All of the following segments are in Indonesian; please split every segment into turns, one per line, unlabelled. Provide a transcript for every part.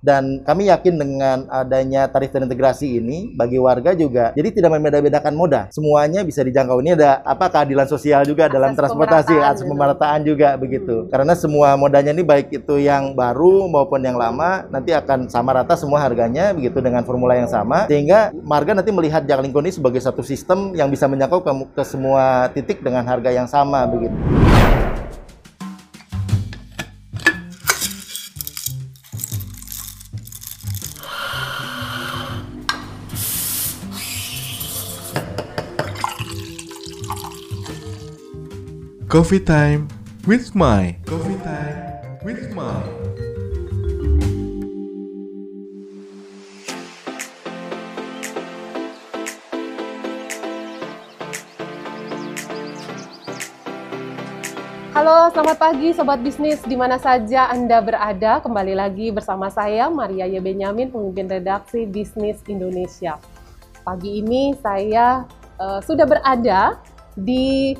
Dan kami yakin dengan adanya tarif terintegrasi ini bagi warga juga, jadi tidak membeda-bedakan moda. Semuanya bisa dijangkau. Ini ada apa keadilan sosial juga
Akses
dalam transportasi,
pemerataan
akses
gitu.
pemerataan juga begitu. Karena semua modanya ini baik itu yang baru maupun yang lama nanti akan sama rata semua harganya begitu dengan formula yang sama sehingga marga nanti melihat Jaklingko ini sebagai satu sistem yang bisa menjangkau ke, ke semua titik dengan harga yang sama begitu.
Coffee time with my Coffee time with my
Halo, selamat pagi Sobat Bisnis di mana saja Anda berada. Kembali lagi bersama saya Maria Y. Benyamin, pemimpin redaksi Bisnis Indonesia. Pagi ini saya eh, sudah berada di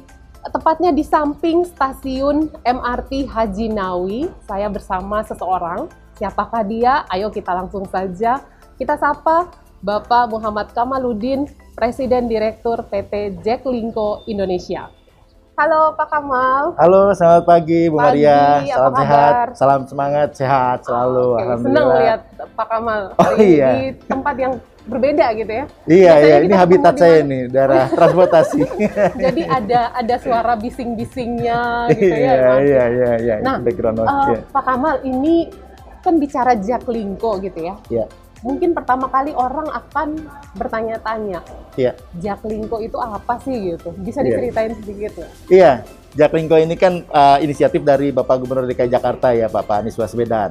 tepatnya di samping stasiun MRT Haji Nawi. Saya bersama seseorang. Siapakah dia? Ayo kita langsung saja kita sapa Bapak Muhammad Kamaludin, Presiden Direktur PT Jack Linko Indonesia. Halo Pak Kamal.
Halo, selamat pagi Bu
Pagi,
Maria. Salam sehat, salam semangat, sehat selalu.
Oke,
Alhamdulillah.
senang lihat Pak Kamal
Oh, iya.
di tempat yang berbeda gitu ya.
Iya,
Biasanya
iya, ini habitat saya nih, daerah transportasi.
Jadi ada ada suara bising-bisingnya gitu ya.
Iya,
Mas.
iya, iya, iya,
Nah,
background noise,
Eh,
iya.
Pak Kamal ini kan bicara Jaklingko gitu ya.
Iya,
Mungkin pertama kali orang akan bertanya-tanya,
iya.
Jaklingko itu apa sih gitu? Bisa
Iya.
diceritain sedikit nggak?
Iya, Jaklingko ini kan uh, inisiatif dari Bapak Gubernur DKI Jakarta ya, Bapak Anies Baswedan.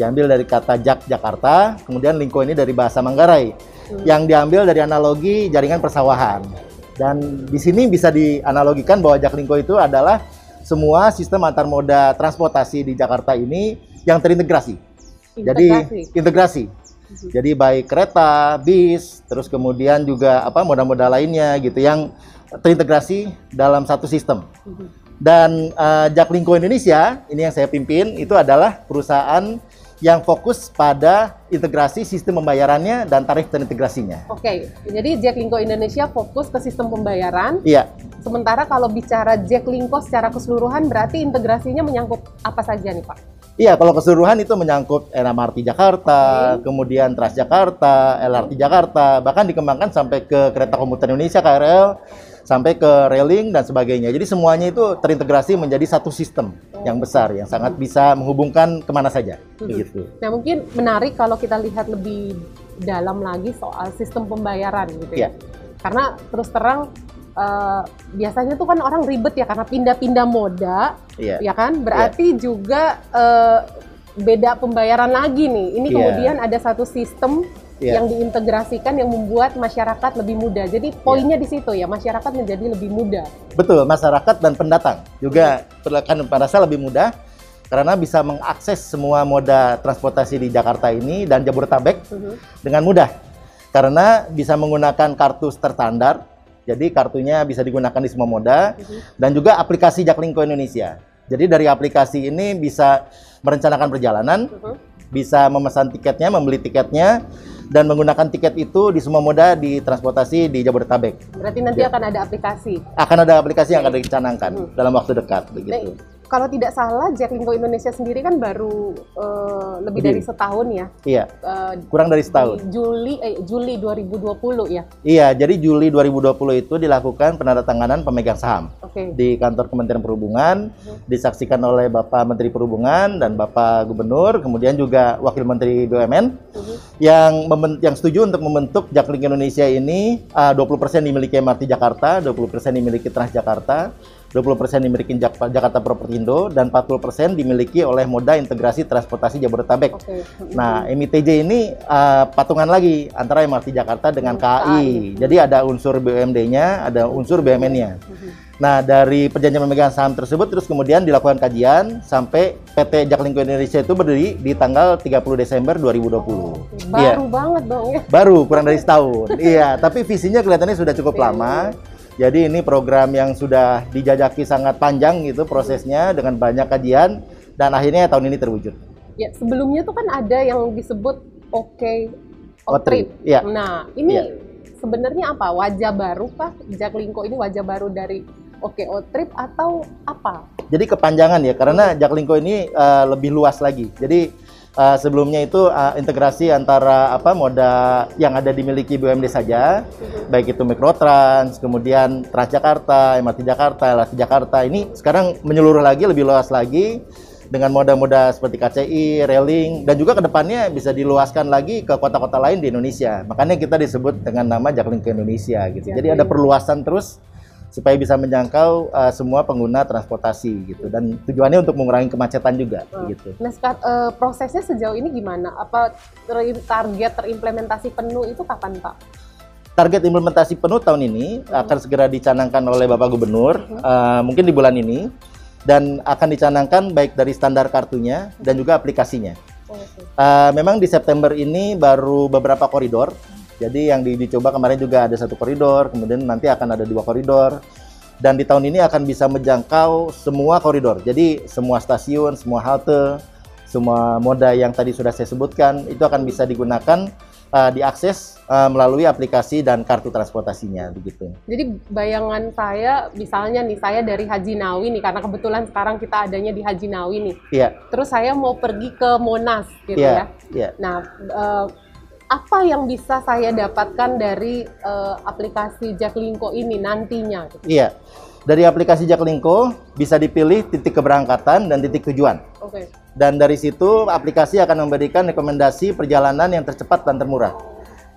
Diambil dari kata Jak Jakarta, kemudian Lingko ini dari bahasa Manggarai,
Hmm.
yang diambil dari analogi jaringan persawahan. Dan di sini bisa dianalogikan bahwa Jaklingko itu adalah semua sistem antar moda transportasi di Jakarta ini yang terintegrasi. Jadi
Integrasi.
integrasi. Jadi baik kereta, bis, terus kemudian juga apa moda-moda lainnya gitu yang terintegrasi dalam satu sistem.
Mhm.
Dan uh, Jaklingko Indonesia ini yang saya pimpin itu adalah perusahaan yang fokus pada integrasi sistem pembayarannya dan tarif terintegrasinya.
Oke, jadi Jaklingko Indonesia fokus ke sistem pembayaran.
Iya,
Sementara kalau bicara Jaklingko secara keseluruhan berarti integrasinya menyangkut apa saja nih Pak?
iya kalau keseluruhan itu menyangkut MRT Jakarta, kemudian Transjakarta, LRT Jakarta, bahkan dikembangkan sampai ke kereta komuter Indonesia KRL, sampai ke railing dan sebagainya. Jadi semuanya itu terintegrasi menjadi satu sistem yang besar yang sangat bisa menghubungkan ke mana saja. Begitu.
Nah mungkin menarik kalau kita lihat lebih dalam lagi soal sistem pembayaran gitu ya.
Iya.
Karena terus terang eh, biasanya tuh kan orang ribet ya karena pindah-pindah moda,
Iya.
ya kan? Berarti juga eh, beda pembayaran lagi nih. Ini
Iya.
kemudian ada satu sistem
Iya.
yang diintegrasikan yang membuat masyarakat lebih mudah. Jadi poinnya di situ ya, masyarakat menjadi lebih mudah.
Betul, masyarakat dan pendatang juga akan merasa lebih mudah karena bisa mengakses semua moda transportasi di Jakarta ini dan Jabodetabek
Mhm.
dengan mudah. Karena bisa menggunakan kartu terstandar, jadi kartunya bisa digunakan di semua moda dan juga aplikasi Jaklingko Indonesia. Jadi dari aplikasi ini bisa merencanakan perjalanan,
Mhm.
bisa memesan tiketnya, membeli tiketnya, dan menggunakan tiket itu di semua moda di transportasi di Jabodetabek.
Berarti nanti
Ya.
akan ada aplikasi.
Akan ada aplikasi yang akan dicanangkan
Hmm.
dalam waktu dekat
Nah,
begitu.
Kalau tidak salah, Jaklingko Indonesia sendiri kan baru eh, lebih
Berdiri.
dari setahun ya.
Iya,
Eh,
kurang dari
di
setahun.
Juli eh, Juli 2020 ya.
Iya, jadi Juli 2020 itu dilakukan penandatanganan pemegang saham
Oke.
di kantor Kementerian Perhubungan,
Hmm.
disaksikan oleh Bapak Menteri Perhubungan dan Bapak Gubernur, kemudian juga Wakil Menteri BUMN
Mhm.
yang yang setuju untuk membentuk Jaklingko Indonesia ini uh, 20% dimiliki MRT Jakarta, 20% dimiliki Transjakarta, 20% dimiliki Jak- Jakarta Propertindo dan 40% dimiliki oleh Moda Integrasi Transportasi Jabodetabek.
Oke.
Nah, MITJ ini uh, patungan lagi antara MRT Jakarta dengan KAI. Jadi ada unsur BUMD-nya, ada unsur BUMN-nya.
Mhm.
Nah, dari perjanjian pemegang saham tersebut terus kemudian dilakukan kajian sampai PT Jaklingko Indonesia itu berdiri di tanggal 30 Desember 2020. Iya.
Baru banget dong ya.
Baru kurang dari setahun. iya, tapi visinya kelihatannya sudah cukup lama. Jadi ini program yang sudah dijajaki sangat panjang gitu prosesnya dengan banyak kajian dan akhirnya tahun ini terwujud.
Ya, sebelumnya tuh kan ada yang disebut Oke
Otrip, iya.
Nah, ini
Iya.
sebenarnya apa? Wajah baru kah? Jaklingko ini wajah baru dari Oke Otrip atau apa?
Jadi kepanjangan ya, karena Jaklingko ini uh, lebih luas lagi. Jadi uh, sebelumnya itu uh, integrasi antara apa moda yang ada dimiliki BUMD saja, baik itu Mikrotrans, kemudian Transjakarta, MRT Jakarta, LRT Jakarta. Ini sekarang menyeluruh lagi, lebih luas lagi dengan moda-moda seperti KCI, railing, dan juga ke depannya bisa diluaskan lagi ke kota-kota lain di Indonesia. Makanya kita disebut dengan nama Jaklingko Indonesia gitu. Jadi ada perluasan terus supaya bisa menjangkau uh, semua pengguna transportasi gitu dan tujuannya untuk mengurangi kemacetan juga
Hmm.
gitu.
Nah, seka- eh, prosesnya sejauh ini gimana? Apa ter- target terimplementasi penuh itu kapan, Pak?
Target implementasi penuh tahun ini akan segera dicanangkan oleh Bapak Gubernur uh, mungkin di bulan ini dan akan dicanangkan baik dari standar kartunya dan juga aplikasinya. Uh, memang di September ini baru beberapa koridor. Jadi yang di- dicoba kemarin juga ada satu koridor, kemudian nanti akan ada dua koridor. Dan di tahun ini akan bisa menjangkau semua koridor. Jadi semua stasiun, semua halte, semua moda yang tadi sudah saya sebutkan itu akan bisa digunakan uh, diakses uh, melalui aplikasi dan kartu transportasinya begitu.
Jadi bayangan saya, misalnya nih saya dari Haji Nawi nih, karena kebetulan sekarang kita adanya di Haji Nawi nih.
Iya,
Terus saya mau pergi ke Monas gitu
iya,
ya.
iya.
Nah, eh, apa yang bisa saya dapatkan dari eh, aplikasi Jaklingko ini nantinya? Gitu?
Iya. Dari aplikasi Jaklingko bisa dipilih titik keberangkatan dan titik tujuan.
Oke.
dan dari situ aplikasi akan memberikan rekomendasi perjalanan yang tercepat dan termurah.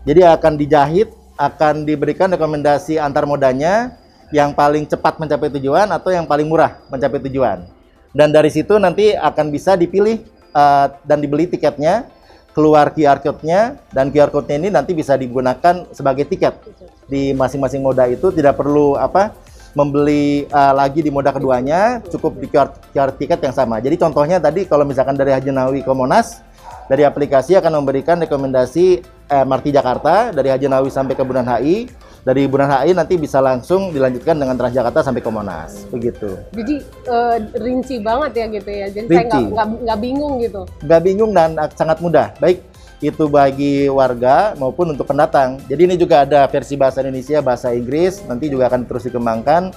Jadi akan dijahit, akan diberikan rekomendasi antar modanya yang paling cepat mencapai tujuan atau yang paling murah mencapai tujuan. Dan dari situ nanti akan bisa dipilih uh, dan dibeli tiketnya, keluar QR code-nya dan QR code-nya ini nanti bisa digunakan sebagai tiket di masing-masing moda itu tidak perlu apa membeli uh, lagi di moda keduanya cukup di QR, QR tiket yang sama. Jadi contohnya tadi kalau misalkan dari Haji Nawawi ke Monas dari aplikasi akan memberikan rekomendasi eh, MRT Jakarta dari Haji Nawawi sampai ke Bundaran HI. Dari Bundaran HI nanti bisa langsung dilanjutkan dengan Transjakarta sampai ke Monas. Begitu.
Jadi eh, rinci banget ya gitu ya. Jadi saya
Rinci.
nggak nggak nggak bingung gitu.
nggak bingung dan uh, sangat mudah. Baik itu bagi warga maupun untuk pendatang. Jadi ini juga ada versi bahasa Indonesia, bahasa Inggris, nanti juga akan terus dikembangkan.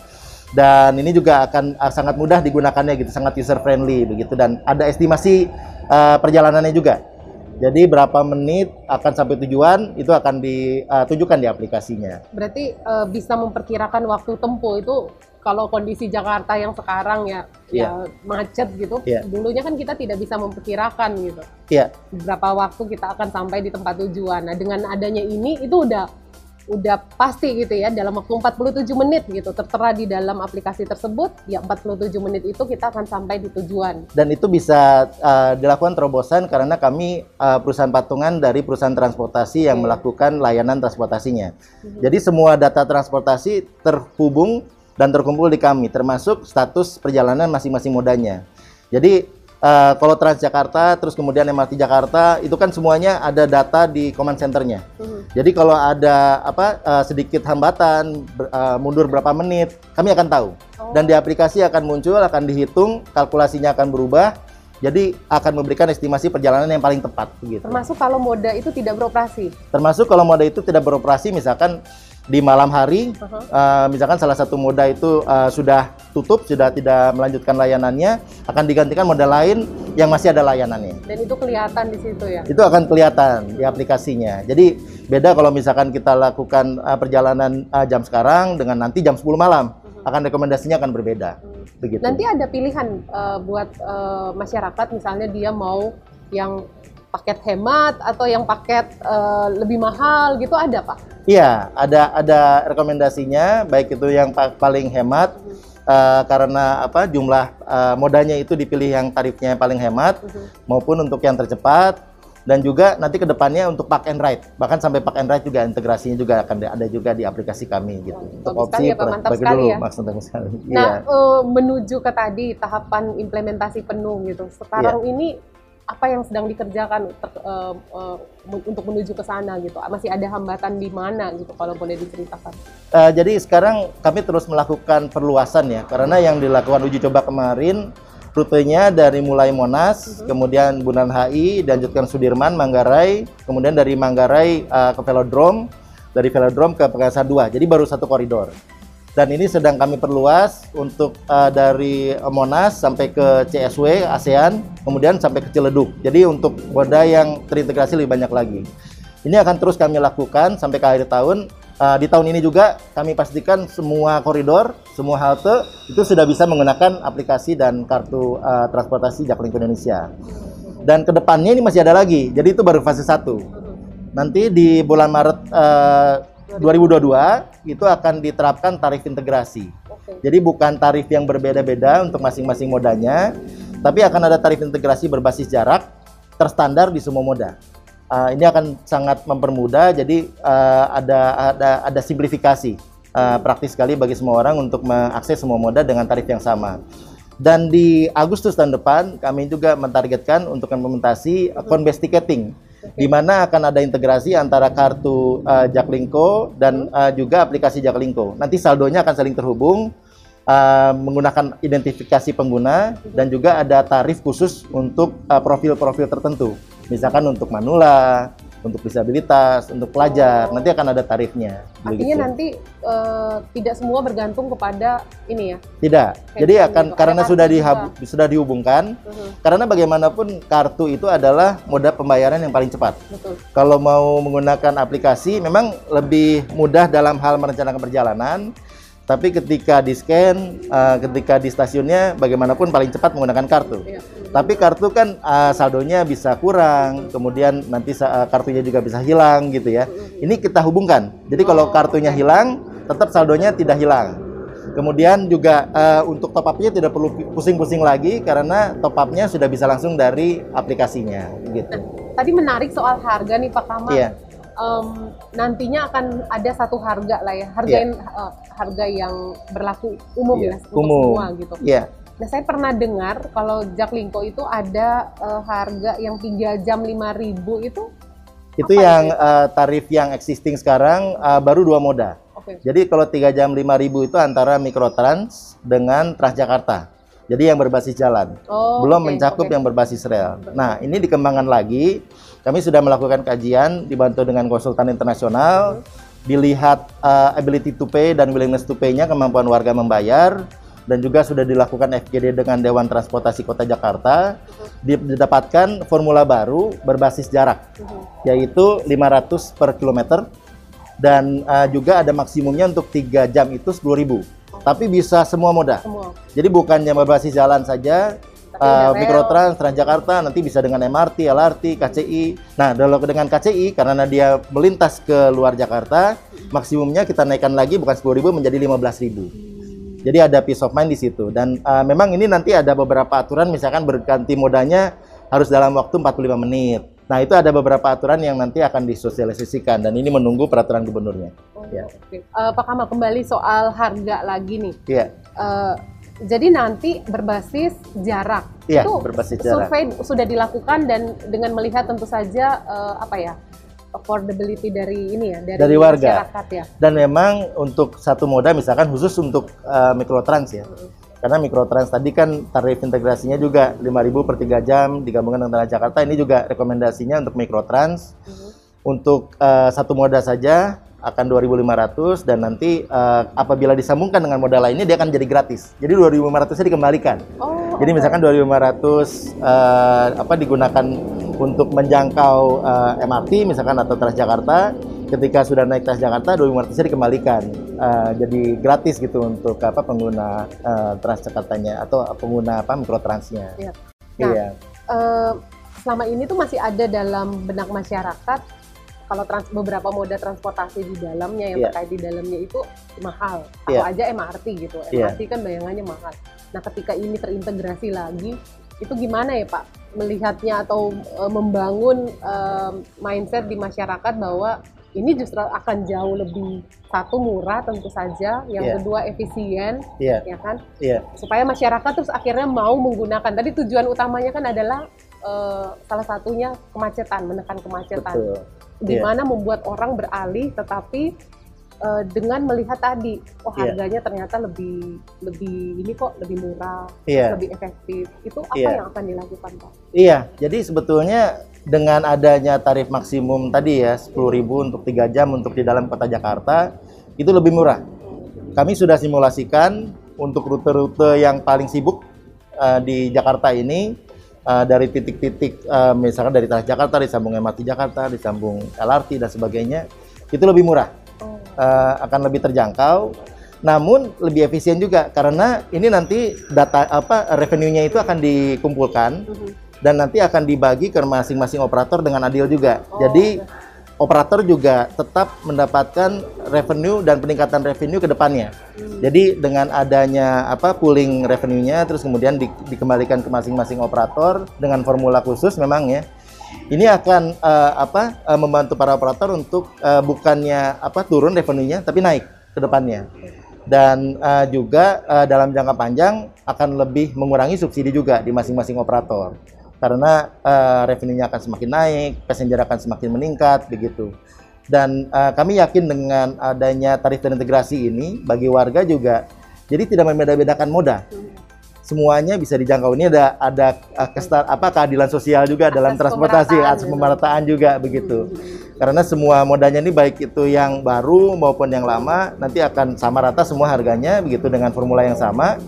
Dan ini juga akan uh, sangat mudah digunakannya gitu, sangat user friendly begitu dan ada estimasi uh, perjalanannya juga. Jadi berapa menit akan sampai tujuan itu akan ditunjukkan di aplikasinya.
Berarti eh, bisa memperkirakan waktu tempuh itu kalau kondisi Jakarta yang sekarang ya ya macet gitu.
Iya.
Dulunya kan kita tidak bisa memperkirakan gitu.
Iya,
berapa waktu kita akan sampai di tempat tujuan. Nah, dengan adanya ini itu udah udah pasti gitu ya dalam waktu 47 menit gitu tertera di dalam aplikasi tersebut ya 47 menit itu kita akan sampai di tujuan.
dan itu bisa uh, dilakukan terobosan karena kami uh, perusahaan patungan dari perusahaan transportasi yang
Oke.
melakukan layanan transportasinya. Jadi semua data transportasi terhubung dan terkumpul di kami, termasuk status perjalanan masing-masing modanya. Jadi uh, kalau Transjakarta, terus kemudian MRT Jakarta, itu kan semuanya ada data di command centernya. Jadi kalau ada apa uh, sedikit hambatan, ber- uh, mundur berapa menit, kami akan tahu. Dan di aplikasi akan muncul, akan dihitung, kalkulasinya akan berubah. Jadi akan memberikan estimasi perjalanan yang paling tepat begitu.
Termasuk kalau moda itu tidak beroperasi.
Termasuk kalau moda itu tidak beroperasi misalkan di malam hari,
Aha.
uh, misalkan salah satu moda itu uh, sudah tutup, sudah tidak melanjutkan layanannya, akan digantikan moda lain yang masih ada layanannya.
Dan itu kelihatan di situ ya.
Itu akan kelihatan di aplikasinya. Jadi beda kalau misalkan kita lakukan uh, perjalanan uh, jam sekarang dengan nanti jam 10 malam, akan rekomendasinya akan berbeda. Begitu.
Nanti ada pilihan eh, buat eh, masyarakat misalnya dia mau yang paket hemat atau yang paket eh, lebih mahal gitu ada Pak?
Iya, ada ada rekomendasinya baik itu yang pa- paling hemat eh, karena apa jumlah eh, modanya itu dipilih yang tarifnya yang paling hemat maupun untuk yang tercepat dan juga nanti ke depannya untuk park and ride bahkan sampai park and ride juga integrasinya juga akan ada juga di aplikasi kami gitu untuk
bagus sekali ya, Pak. Mantap
bagi
sekali
dulu
ya.
maksudnya sekali.
Nah,
Iya.
eh, menuju ke tadi tahapan implementasi penuh gitu. Sekarang
Iya.
ini apa yang sedang dikerjakan ter- eh, men- untuk menuju ke sana gitu? Masih ada hambatan di mana gitu kalau boleh diceritakan?
Eh, jadi sekarang kami terus melakukan perluasan ya, karena yang dilakukan uji coba kemarin Rutenya dari mulai Monas, kemudian Bundaran HI, dilanjutkan Sudirman, Manggarai, kemudian dari Manggarai uh, ke Velodrome, dari Velodrome ke Pekasa 2. Jadi baru satu koridor. Dan ini sedang kami perluas untuk uh, dari Monas sampai ke CSW, ASEAN, kemudian sampai ke Ciledug. Jadi untuk moda yang terintegrasi lebih banyak lagi. Ini akan terus kami lakukan sampai ke akhir tahun. Uh, di tahun ini juga kami pastikan semua koridor, semua halte itu sudah bisa menggunakan aplikasi dan kartu uh, transportasi Jaklingko Indonesia. Dan ke depannya ini masih ada lagi, jadi itu baru fase 1. Nanti di bulan Maret uh, 2022 itu akan diterapkan tarif integrasi.
Oke.
Jadi bukan tarif yang berbeda-beda untuk masing-masing modanya, tapi akan ada tarif integrasi berbasis jarak terstandar di semua moda. Uh, ini akan sangat mempermudah, jadi uh, ada ada ada simplifikasi uh, praktis sekali bagi semua orang untuk mengakses semua moda dengan tarif yang sama. Dan di Agustus tahun depan kami juga mentargetkan untuk implementasi uh, phone-based di mana akan ada integrasi antara kartu uh, Jaklingko dan uh, juga aplikasi Jaklingko. Nanti saldonya akan saling terhubung uh, menggunakan identifikasi pengguna dan juga ada tarif khusus untuk uh, profil-profil tertentu. Misalkan untuk manula, untuk disabilitas, untuk pelajar, nanti akan ada tarifnya.
Artinya
begitu.
nanti eh, tidak semua bergantung kepada ini ya.
Tidak. Jadi
Handphone
akan
gitu.
karena sudah dihab- sudah dihubungkan,
Mhm,
karena bagaimanapun kartu itu adalah moda pembayaran yang paling cepat.
Betul.
Kalau mau menggunakan aplikasi memang lebih mudah dalam hal merencanakan perjalanan, tapi ketika di scan, eh, ketika di stasiunnya bagaimanapun paling cepat menggunakan kartu.
Iya.
Tapi kartu kan eh, saldonya bisa kurang, kemudian nanti eh, kartunya juga bisa hilang gitu ya. Ini kita hubungkan. Jadi kalau kartunya hilang, tetap saldonya tidak hilang. Kemudian juga eh, untuk top up-nya tidak perlu pusing-pusing lagi karena top up-nya sudah bisa langsung dari aplikasinya gitu.
Tadi menarik soal harga nih Pak Kamal.
Iya.
Em, nantinya akan ada satu harga lah ya, harga
Iya.
yang, eh, harga yang berlaku umum
Iya,
ya untuk
umum.
semua gitu.
Iya.
Nah saya pernah dengar kalau Jaklingko itu ada eh, harga yang 3 jam 5.000 itu
Itu yang
itu?
eh, tarif yang existing sekarang eh, baru dua moda.
oke.
Jadi kalau 3 jam 5.000 itu antara Mikrotrans dengan Transjakarta. Jadi yang berbasis jalan.
Oh,
Belum
oke,
mencakup
oke.
yang berbasis rel. Nah, ini dikembangkan lagi. Kami sudah melakukan kajian dibantu dengan konsultan internasional, dilihat eh, ability to pay dan willingness to pay-nya kemampuan warga membayar dan juga sudah dilakukan FGD dengan Dewan Transportasi Kota Jakarta didapatkan formula baru berbasis jarak
Mhm.
yaitu 500 per kilometer dan uh, juga ada maksimumnya untuk 3 jam itu 10.000 tapi bisa semua moda
Semua.
jadi bukan yang berbasis jalan saja
Tapi
uh. Mikrotrans, Transjakarta nanti bisa dengan MRT, LRT, KCI nah kalau dengan KCI karena dia melintas ke luar Jakarta maksimumnya kita naikkan lagi bukan 10.000 menjadi 15.000 jadi ada peace of mind di situ dan uh, memang ini nanti ada beberapa aturan misalkan berganti modanya harus dalam waktu 45 menit. Nah, itu ada beberapa aturan yang nanti akan disosialisasikan dan ini menunggu peraturan gubernurnya. Ya.
oke. Eh, Pak Kamal kembali soal harga lagi nih.
Iya.
Eh, jadi nanti berbasis jarak.
Iya,
itu
berbasis jarak.
survei sudah dilakukan dan dengan melihat tentu saja eh, apa ya affordability dari ini ya dari,
Dari warga.
masyarakat ya.
Dan memang untuk satu moda misalkan khusus untuk uh, Mikrotrans ya. Karena Mikrotrans tadi kan tarif integrasinya juga 5.000 per 3 jam digabungkan dengan Transjakarta. Ini juga rekomendasinya untuk Mikrotrans. Untuk uh, satu moda saja akan 2.500 dan nanti uh, apabila disambungkan dengan moda lainnya dia akan jadi gratis. Jadi 2.500-nya dikembalikan.
Oh,
Jadi
oke.
misalkan 2.500 eh, apa digunakan untuk menjangkau eh, MRT misalkan atau Transjakarta, ketika sudah naik Transjakarta 2.500 dikembalikan. Eh, jadi gratis gitu untuk apa pengguna eh, Transjakartanya atau pengguna apa mikrotransnya.
Iya. Nah,
Iya.
Eh, selama ini tuh masih ada dalam benak masyarakat kalau trans- beberapa moda transportasi di dalamnya yang
Iya.
terkait di dalamnya itu mahal
Iya.
atau aja MRT gitu
Iya.
MRT kan bayangannya mahal nah ketika ini terintegrasi lagi itu gimana ya Pak melihatnya atau eh, membangun eh, mindset di masyarakat bahwa ini justru akan jauh lebih satu murah tentu saja yang
Iya.
kedua efisien
Iya,
ya kan
iya,
supaya masyarakat terus akhirnya mau menggunakan. Tadi tujuan utamanya kan adalah eh, salah satunya kemacetan, menekan kemacetan.
betul.
Di
Iya.
mana membuat orang beralih, tetapi eh, dengan melihat tadi, oh
Iya.
harganya ternyata lebih lebih ini kok lebih murah,
Iya.
lebih efektif. Itu apa
Iya.
yang akan dilakukan Pak?
Iya, jadi sebetulnya dengan adanya tarif maksimum tadi ya 10.000 untuk tiga jam untuk di dalam kota Jakarta itu lebih murah. Kami sudah simulasikan untuk rute-rute yang paling sibuk eh, di Jakarta ini eh, dari titik-titik eh, misalkan dari Transjakarta disambung MRT Jakarta, disambung LRT dan sebagainya itu lebih murah. Eh, akan lebih terjangkau namun lebih efisien juga karena ini nanti data apa revenue-nya itu akan dikumpulkan
Mhm.
dan nanti akan dibagi ke masing-masing operator dengan adil juga.
Oh,
Jadi operator juga tetap mendapatkan revenue dan peningkatan revenue ke depannya.
Hmm.
Jadi dengan adanya apa pooling revenue-nya terus kemudian di- dikembalikan ke masing-masing operator dengan formula khusus memang ya. Ini akan eh, apa eh, membantu para operator untuk eh, bukannya apa turun revenue-nya tapi naik ke depannya. Dan eh, juga eh, dalam jangka panjang akan lebih mengurangi subsidi juga di masing-masing operator. Karena eh, revenue-nya akan semakin naik, passenger akan semakin meningkat begitu. Dan eh, kami yakin dengan adanya tarif terintegrasi ini bagi warga juga jadi tidak membeda-bedakan moda. Semuanya bisa dijangkau. Ini ada ada eh, kestar apa keadilan sosial juga dalam
Asas
transportasi,
pemerataan gitu.
pemerataan juga begitu. Karena semua modanya ini baik itu yang baru maupun yang lama nanti akan sama rata semua harganya begitu dengan formula yang sama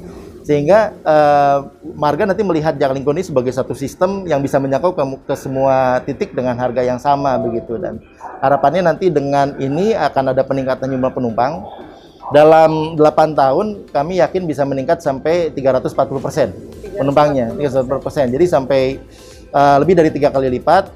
sehingga eh, marga nanti melihat Jaklingko ini sebagai satu sistem yang bisa menjangkau ke, ke semua titik dengan harga yang sama begitu. Dan harapannya nanti dengan ini akan ada peningkatan jumlah penumpang. Dalam 8 tahun kami yakin bisa meningkat sampai 340 persen penumpangnya 340 persen. Jadi sampai eh, lebih dari tiga kali lipat.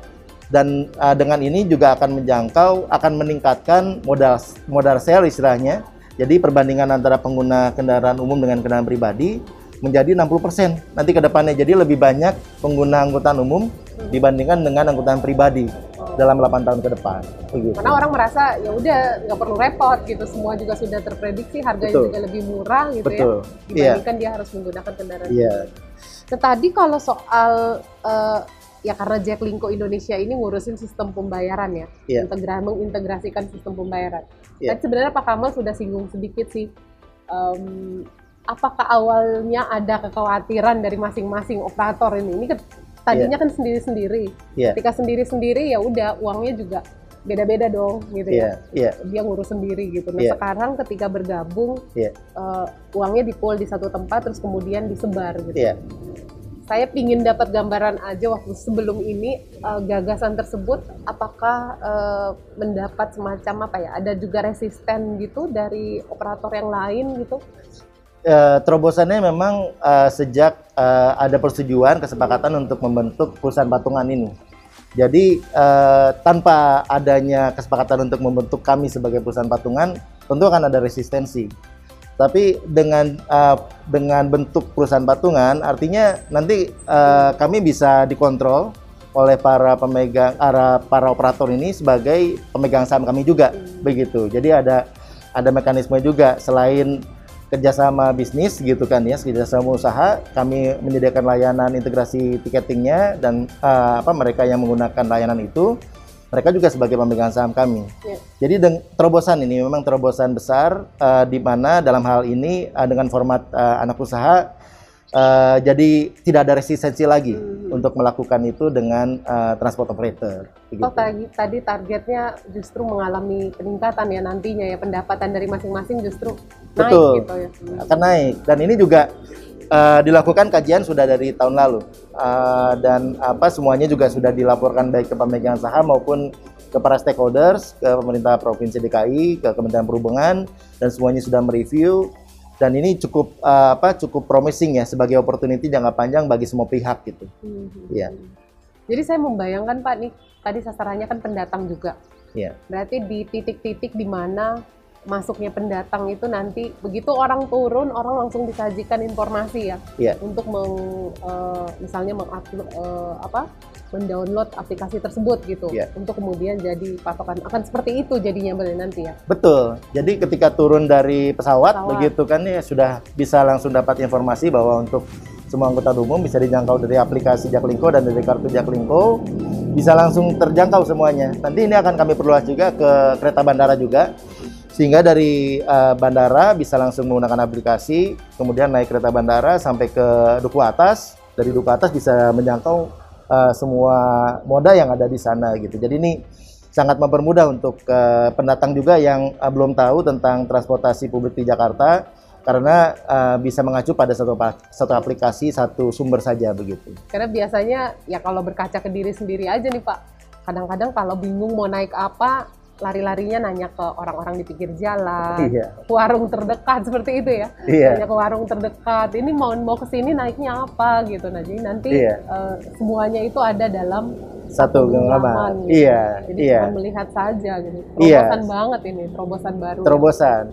Dan eh, dengan ini juga akan menjangkau akan meningkatkan modal modal sale istilahnya jadi perbandingan antara pengguna kendaraan umum dengan kendaraan pribadi menjadi 60% nanti ke depannya. Jadi lebih banyak pengguna angkutan umum dibandingkan dengan angkutan pribadi dalam 8 tahun ke depan. Begitu.
Karena orang merasa ya udah nggak perlu repot gitu, semua juga sudah terprediksi, harganya
Betul.
juga lebih murah gitu
Betul.
ya, dibandingkan dia harus menggunakan kendaraan.
Iya.
Nah, tadi kalau soal eh, ya karena Jaklingko Indonesia ini ngurusin sistem pembayaran ya,
Iya.
integra- mengintegrasikan sistem pembayaran.
Iya.
Tadi sebenarnya Pak Kamal sudah singgung sedikit sih, em, apakah awalnya ada kekhawatiran dari masing-masing operator ini? Ini ke- tadinya kan sendiri-sendiri,
Iya.
ketika sendiri-sendiri ya udah uangnya juga beda-beda dong gitu
Iya,
ya.
iya.
Dia ngurus sendiri gitu. Nah
Iya.
sekarang ketika bergabung,
Iya.
eh, uangnya dipol di satu tempat terus kemudian disebar gitu
Iya.
Saya pingin dapat gambaran aja waktu sebelum ini eh, gagasan tersebut apakah eh, mendapat semacam apa ya ada juga resisten gitu dari operator yang lain gitu
Eh, terobosannya memang eh, sejak eh, ada persetujuan kesepakatan untuk membentuk perusahaan patungan ini. Jadi eh, tanpa adanya kesepakatan untuk membentuk kami sebagai perusahaan patungan, tentu akan ada resistensi. Tapi dengan eh, dengan bentuk perusahaan patungan, artinya nanti eh, kami bisa dikontrol oleh para pemegang para, para operator ini sebagai pemegang saham kami juga, begitu. Jadi ada ada mekanisme juga. Selain kerjasama bisnis gitu kan ya kerjasama usaha kami menyediakan layanan integrasi tiketingnya dan eh, apa mereka yang menggunakan layanan itu mereka juga sebagai pemegang saham kami
Ya.
jadi terobosan ini memang terobosan besar eh, di mana dalam hal ini eh, dengan format eh, anak usaha eh, jadi tidak ada resistensi lagi untuk melakukan itu dengan eh, transport operator begitu.
oh tadi tadi targetnya justru mengalami peningkatan ya nantinya ya pendapatan dari masing-masing justru naik
Betul.
gitu ya
akan naik dan ini juga eh, dilakukan kajian sudah dari tahun lalu Eh, dan apa semuanya juga sudah dilaporkan baik ke pemegang saham maupun ke para stakeholders ke pemerintah provinsi DKI ke Kementerian Perhubungan dan semuanya sudah mereview dan ini cukup eh, apa cukup promising ya sebagai opportunity jangka panjang bagi semua pihak gitu
Mhm.
Iya.
jadi saya membayangkan Pak nih tadi sasarannya kan pendatang juga
Iya.
Berarti di titik-titik di mana masuknya pendatang itu nanti begitu orang turun orang langsung disajikan informasi ya
Iya.
untuk meng, eh, misalnya mengupload eh, apa mendownload aplikasi tersebut gitu
Iya.
untuk kemudian jadi patokan akan seperti itu jadinya nanti ya
Betul. Jadi ketika turun dari pesawat,
Pesawat.
begitu kan ya sudah bisa langsung dapat informasi bahwa untuk semua anggota umum bisa dijangkau dari aplikasi Jaklingko dan dari kartu Jaklingko bisa langsung terjangkau semuanya. Nanti ini akan kami perluas juga ke kereta bandara juga Sehingga dari eh, bandara bisa langsung menggunakan aplikasi, kemudian naik kereta bandara sampai ke duku atas. Dari duku atas bisa menjangkau eh, semua moda yang ada di sana gitu. Jadi ini sangat mempermudah untuk eh, pendatang juga yang eh, belum tahu tentang transportasi publik di Jakarta karena eh, bisa mengacu pada satu satu aplikasi satu sumber saja begitu.
Karena biasanya ya kalau berkaca ke diri sendiri aja nih Pak. Kadang-kadang kalau bingung mau naik apa, lari-larinya nanya ke orang-orang di pinggir jalan,
Iya.
warung terdekat seperti itu ya.
Iya.
Nanya ke warung terdekat. Ini mau mau ke sini naiknya apa gitu. Nah, jadi nanti
Iya.
eh, semuanya itu ada dalam
Satu
genggaman, gitu.
Iya,
Jadi
iya.
cuma melihat saja gitu.
Iya.
Terobosan banget ini, terobosan baru.
terobosan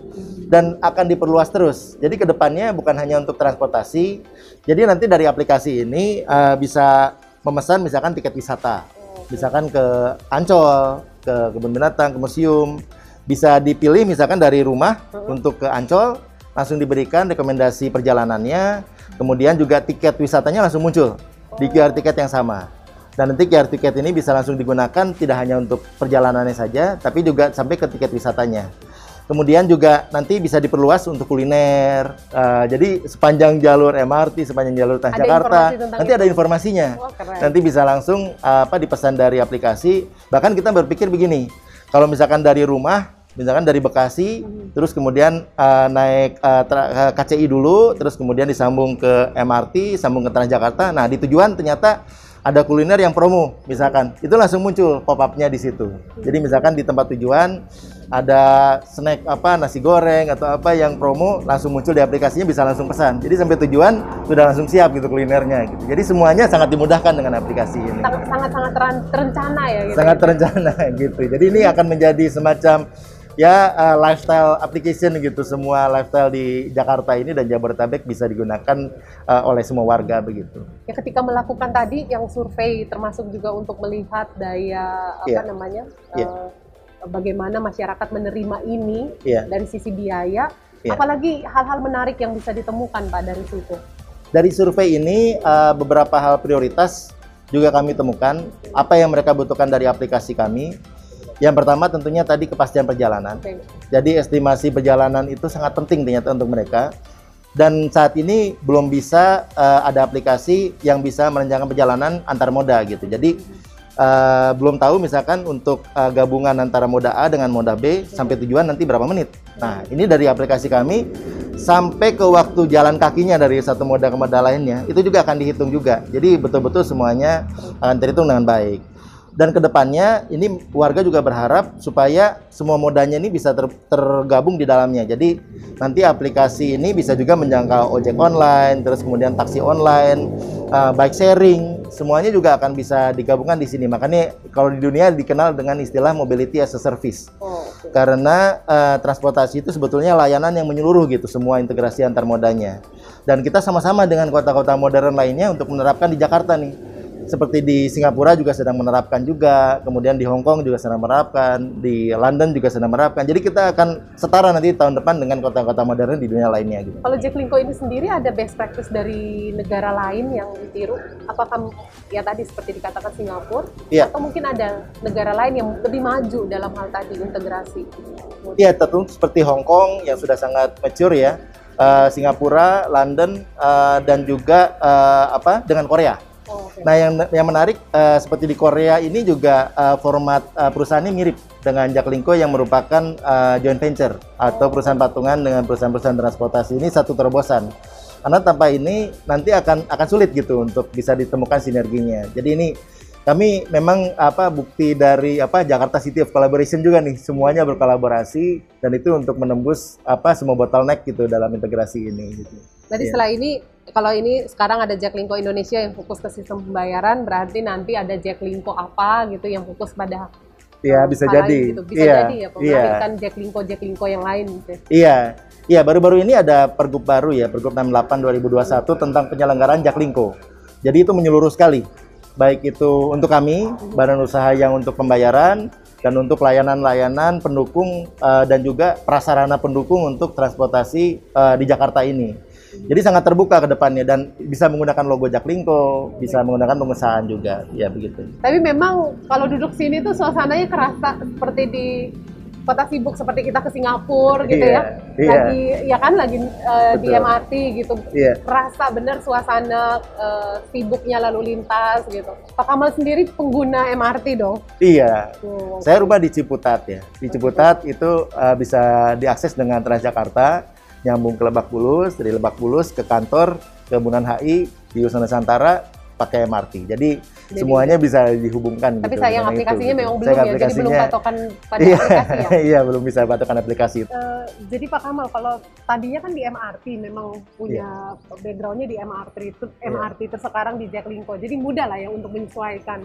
dan akan diperluas terus. Jadi ke depannya bukan hanya untuk transportasi. Jadi nanti dari aplikasi ini eh, bisa memesan misalkan tiket wisata, misalkan ke Ancol, ke kebun binatang, ke museum. Bisa dipilih misalkan dari rumah untuk ke Ancol, langsung diberikan rekomendasi perjalanannya, kemudian juga tiket wisatanya langsung muncul di QR tiket yang sama. Dan nanti QR tiket ini bisa langsung digunakan tidak hanya untuk perjalanannya saja, tapi juga sampai ke tiket wisatanya. Kemudian juga nanti bisa diperluas untuk kuliner. Eh, jadi sepanjang jalur MRT, sepanjang jalur Transjakarta, nanti
itu.
ada informasinya.
Keren.
Nanti bisa langsung eh, apa dipesan dari aplikasi. Bahkan kita berpikir begini, kalau misalkan dari rumah, misalkan dari Bekasi, terus kemudian eh, naik tra- eh, KCI dulu, terus kemudian disambung ke MRT, sambung ke Transjakarta. Nah di tujuan ternyata ada kuliner yang promo, misalkan itu langsung muncul pop up-nya di situ. Jadi misalkan di tempat tujuan ada snack apa nasi goreng atau apa yang promo langsung muncul di aplikasinya bisa langsung pesan. Jadi sampai tujuan sudah langsung siap gitu kulinernya gitu. Jadi semuanya sangat dimudahkan dengan aplikasi ini.
Sangat- sangat-sangat teran- terencana ya gitu.
Sangat terencana gitu. Jadi ini akan menjadi semacam ya uh, lifestyle application gitu. Semua lifestyle di Jakarta ini dan Jabodetabek bisa digunakan uh, oleh semua warga begitu.
Ya ketika melakukan tadi yang survei termasuk juga untuk melihat daya apa
Iya.
namanya
Iya.
eh, bagaimana masyarakat menerima ini
Iya.
dari sisi biaya,
Iya.
apalagi hal-hal menarik yang bisa ditemukan Pak dari situ.
Dari survei ini uh, beberapa hal prioritas juga kami temukan apa yang mereka butuhkan dari aplikasi kami. Yang pertama tentunya tadi kepastian perjalanan.
Oke.
Jadi estimasi perjalanan itu sangat penting ternyata untuk mereka. Dan saat ini belum bisa eh, ada aplikasi yang bisa merencanakan perjalanan antar moda gitu. Jadi eh, belum tahu misalkan untuk eh, gabungan antara moda A dengan moda B sampai tujuan nanti berapa menit. Nah ini dari aplikasi kami sampai ke waktu jalan kakinya dari satu moda ke moda lainnya itu juga akan dihitung juga. Jadi betul-betul semuanya akan terhitung dengan baik. Dan ke depannya ini warga juga berharap supaya semua modanya ini bisa ter- tergabung di dalamnya. Jadi nanti aplikasi ini bisa juga menjangkau ojek online, terus kemudian taksi online, uh, bike sharing, semuanya juga akan bisa digabungkan di sini. Makanya kalau di dunia dikenal dengan istilah mobility as a service.
Oh, oke.
Karena eh, transportasi itu sebetulnya layanan yang menyeluruh gitu, semua integrasi antar modanya. Dan kita sama-sama dengan kota-kota modern lainnya untuk menerapkan di Jakarta nih. Seperti di Singapura juga sedang menerapkan juga, kemudian di Hong Kong juga sedang menerapkan, di London juga sedang menerapkan. Jadi kita akan setara nanti tahun depan dengan kota-kota modern di dunia lainnya gitu.
Kalau Jaklingko ini sendiri ada best practice dari negara lain yang ditiru? Apakah ya tadi seperti dikatakan Singapura
Iya.
atau mungkin ada negara lain yang lebih maju dalam hal tadi integrasi?
Iya, tentu seperti Hong Kong yang sudah sangat mature ya, eh, Singapura, London, eh, dan juga eh, apa dengan Korea.
Oh.
Nah, yang yang menarik eh, seperti di Korea ini juga eh, format eh, perusahaannya mirip dengan Jaklingko yang merupakan eh, joint venture atau perusahaan patungan dengan perusahaan-perusahaan transportasi ini satu terobosan. Karena tanpa ini nanti akan akan sulit gitu untuk bisa ditemukan sinerginya. Jadi ini kami memang apa bukti dari apa Jakarta City of Collaboration juga nih semuanya berkolaborasi dan itu untuk menembus apa semua bottleneck gitu dalam integrasi ini gitu.
Berarti
Iya.
setelah ini, kalau ini sekarang ada Jaklingko Indonesia yang fokus ke sistem pembayaran, berarti nanti ada Jaklingko apa gitu yang fokus pada
Iya bisa jadi.
gitu. Bisa
Iya,
jadi ya,
iya.
Jaklingko Jaklingko yang lain gitu.
Iya, iya baru-baru ini ada pergub baru ya, pergub 68 2021 tentang penyelenggaraan Jaklingko. Jadi itu menyeluruh sekali, baik itu untuk kami, badan usaha yang untuk pembayaran, dan untuk layanan-layanan pendukung eh, dan juga prasarana pendukung untuk transportasi eh, di Jakarta ini. Jadi sangat terbuka ke depannya dan bisa menggunakan logo Jaklingko, bisa menggunakan pengusahaan juga, ya begitu.
Tapi memang kalau duduk sini tuh suasananya kerasa seperti di kota sibuk seperti kita ke Singapura gitu
Iya,
ya.
iya.
Lagi ya kan lagi eh, di. MRT gitu.
Iya.
Rasa bener suasana eh, sibuknya lalu lintas gitu. Pak Kamal sendiri pengguna MRT dong.
Iya.
Tuh.
Saya rumah di Ciputat ya. Di Ciputat itu uh, bisa diakses dengan Transjakarta, nyambung ke Lebak Bulus, dari Lebak Bulus ke kantor ke Bundaran HI di Wisma Nusantara pakai MRT. Jadi,
Jadi-
semuanya bisa dihubungkan.
Tapi
gitu
sayang
dengan itu,
aplikasinya
gitu.
memang belum ya, jadi belum
aplikasinya-
patokan pada
Iya,
aplikasi ya.
iya belum bisa patokan aplikasi.
Eh, jadi Pak Kamal, kalau tadinya kan di MRT memang punya
Iya.
backgroundnya di MRT itu MRT terus sekarang di Jaklingko, jadi mudah lah ya untuk menyesuaikan.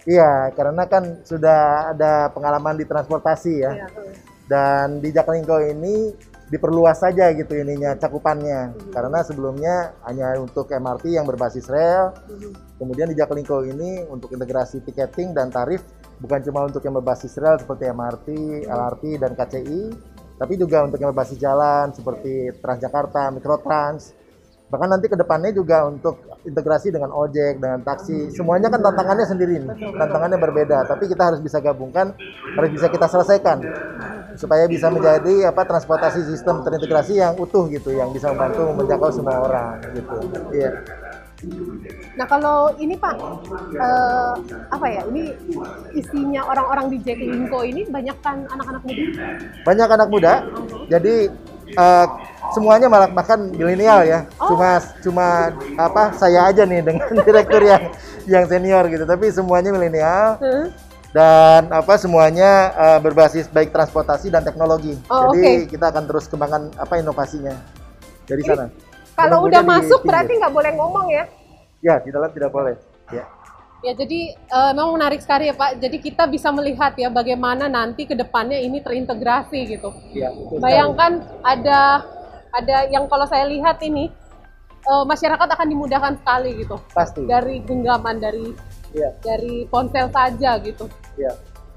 Iya, karena kan sudah ada pengalaman di transportasi ya.
Iya, tuh.
Dan di Jaklingko ini diperluas saja gitu ininya cakupannya. Karena sebelumnya hanya untuk MRT yang berbasis rel, kemudian di Jaklingko ini untuk integrasi tiketing dan tarif bukan cuma untuk yang berbasis rel seperti MRT, LRT dan KCI, tapi juga untuk yang berbasis jalan seperti Transjakarta, Mikrotrans. Bahkan nanti ke depannya juga untuk integrasi dengan ojek, dengan taksi. Semuanya kan tantangannya sendiri nih. Tantangannya berbeda, tapi kita harus bisa gabungkan, harus bisa kita selesaikan supaya bisa menjadi apa transportasi sistem terintegrasi yang utuh gitu, yang bisa membantu menjangkau semua orang gitu. Iya.
Nah kalau ini Pak, eh, apa ya? Ini isinya orang-orang di Jaklingko ini banyak kan anak-anak muda.
Banyak anak muda, jadi eh, semuanya malah bahkan milenial ya. Cuma cuma apa saya aja nih dengan direktur yang yang senior gitu, tapi semuanya milenial
Huh?
dan apa semuanya eh, berbasis baik transportasi dan teknologi.
Oh,
Jadi kita akan terus kembangkan apa inovasinya dari sana.
Kalau udah masuk berarti nggak boleh ngomong ya?
Ya, di dalam tidak boleh. Ya.
Ya jadi eh, memang menarik sekali ya Pak. Jadi kita bisa melihat ya bagaimana nanti ke depannya ini terintegrasi gitu.
Ya, sekali.
Bayangkan ada ada yang kalau saya lihat ini eh, masyarakat akan dimudahkan sekali gitu
pasti.
dari genggaman dari
Ya,
dari ponsel saja gitu.
ya.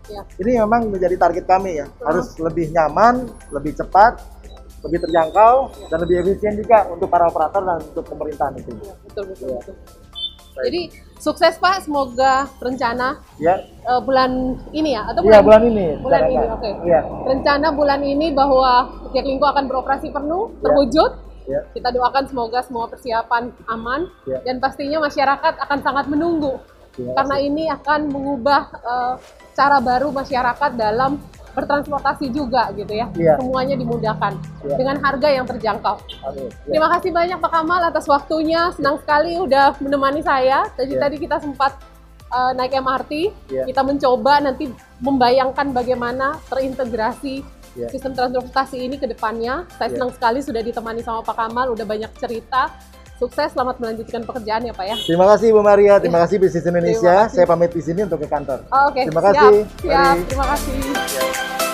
Ya.
Ini memang menjadi target kami ya. Harus lebih nyaman, lebih cepat, lebih terjangkau, dan lebih efisien juga untuk para operator dan untuk pemerintahan itu.
Ya, betul betul
Iya.
betul. Jadi sukses Pak, semoga rencana
Ya,
eh, bulan ini ya atau
iya
bulan,
bulan ini.
bulan ini oke.
Iya,
Rencana bulan ini bahwa Jaklingko akan beroperasi penuh,
Ya.
terwujud.
Ya,
Kita doakan semoga semua persiapan aman
Ya.
dan pastinya masyarakat akan sangat menunggu
Terima
karena ini akan mengubah eh, cara baru masyarakat dalam bertransportasi juga gitu ya.
Iya.
Semuanya dimudahkan
Ya.
dengan harga yang terjangkau.
Amin. Ya.
Terima kasih banyak Pak Kamal atas waktunya. Senang sekali udah menemani saya. Tadi
Ya.
tadi kita sempat eh, naik MRT.
Ya.
Kita mencoba nanti membayangkan bagaimana terintegrasi
Ya.
sistem transportasi ini ke depannya. Saya
Ya.
senang sekali sudah ditemani sama Pak Kamal, udah banyak cerita. Sukses, selamat melanjutkan pekerjaan ya Pak ya.
Terima kasih Bu Maria, terima kasih Bisnis Indonesia.
Terima kasih.
Saya pamit di sini untuk ke kantor.
Oh, Oke,
Terima
siap,
kasih.
siap.
Mari.
Terima kasih.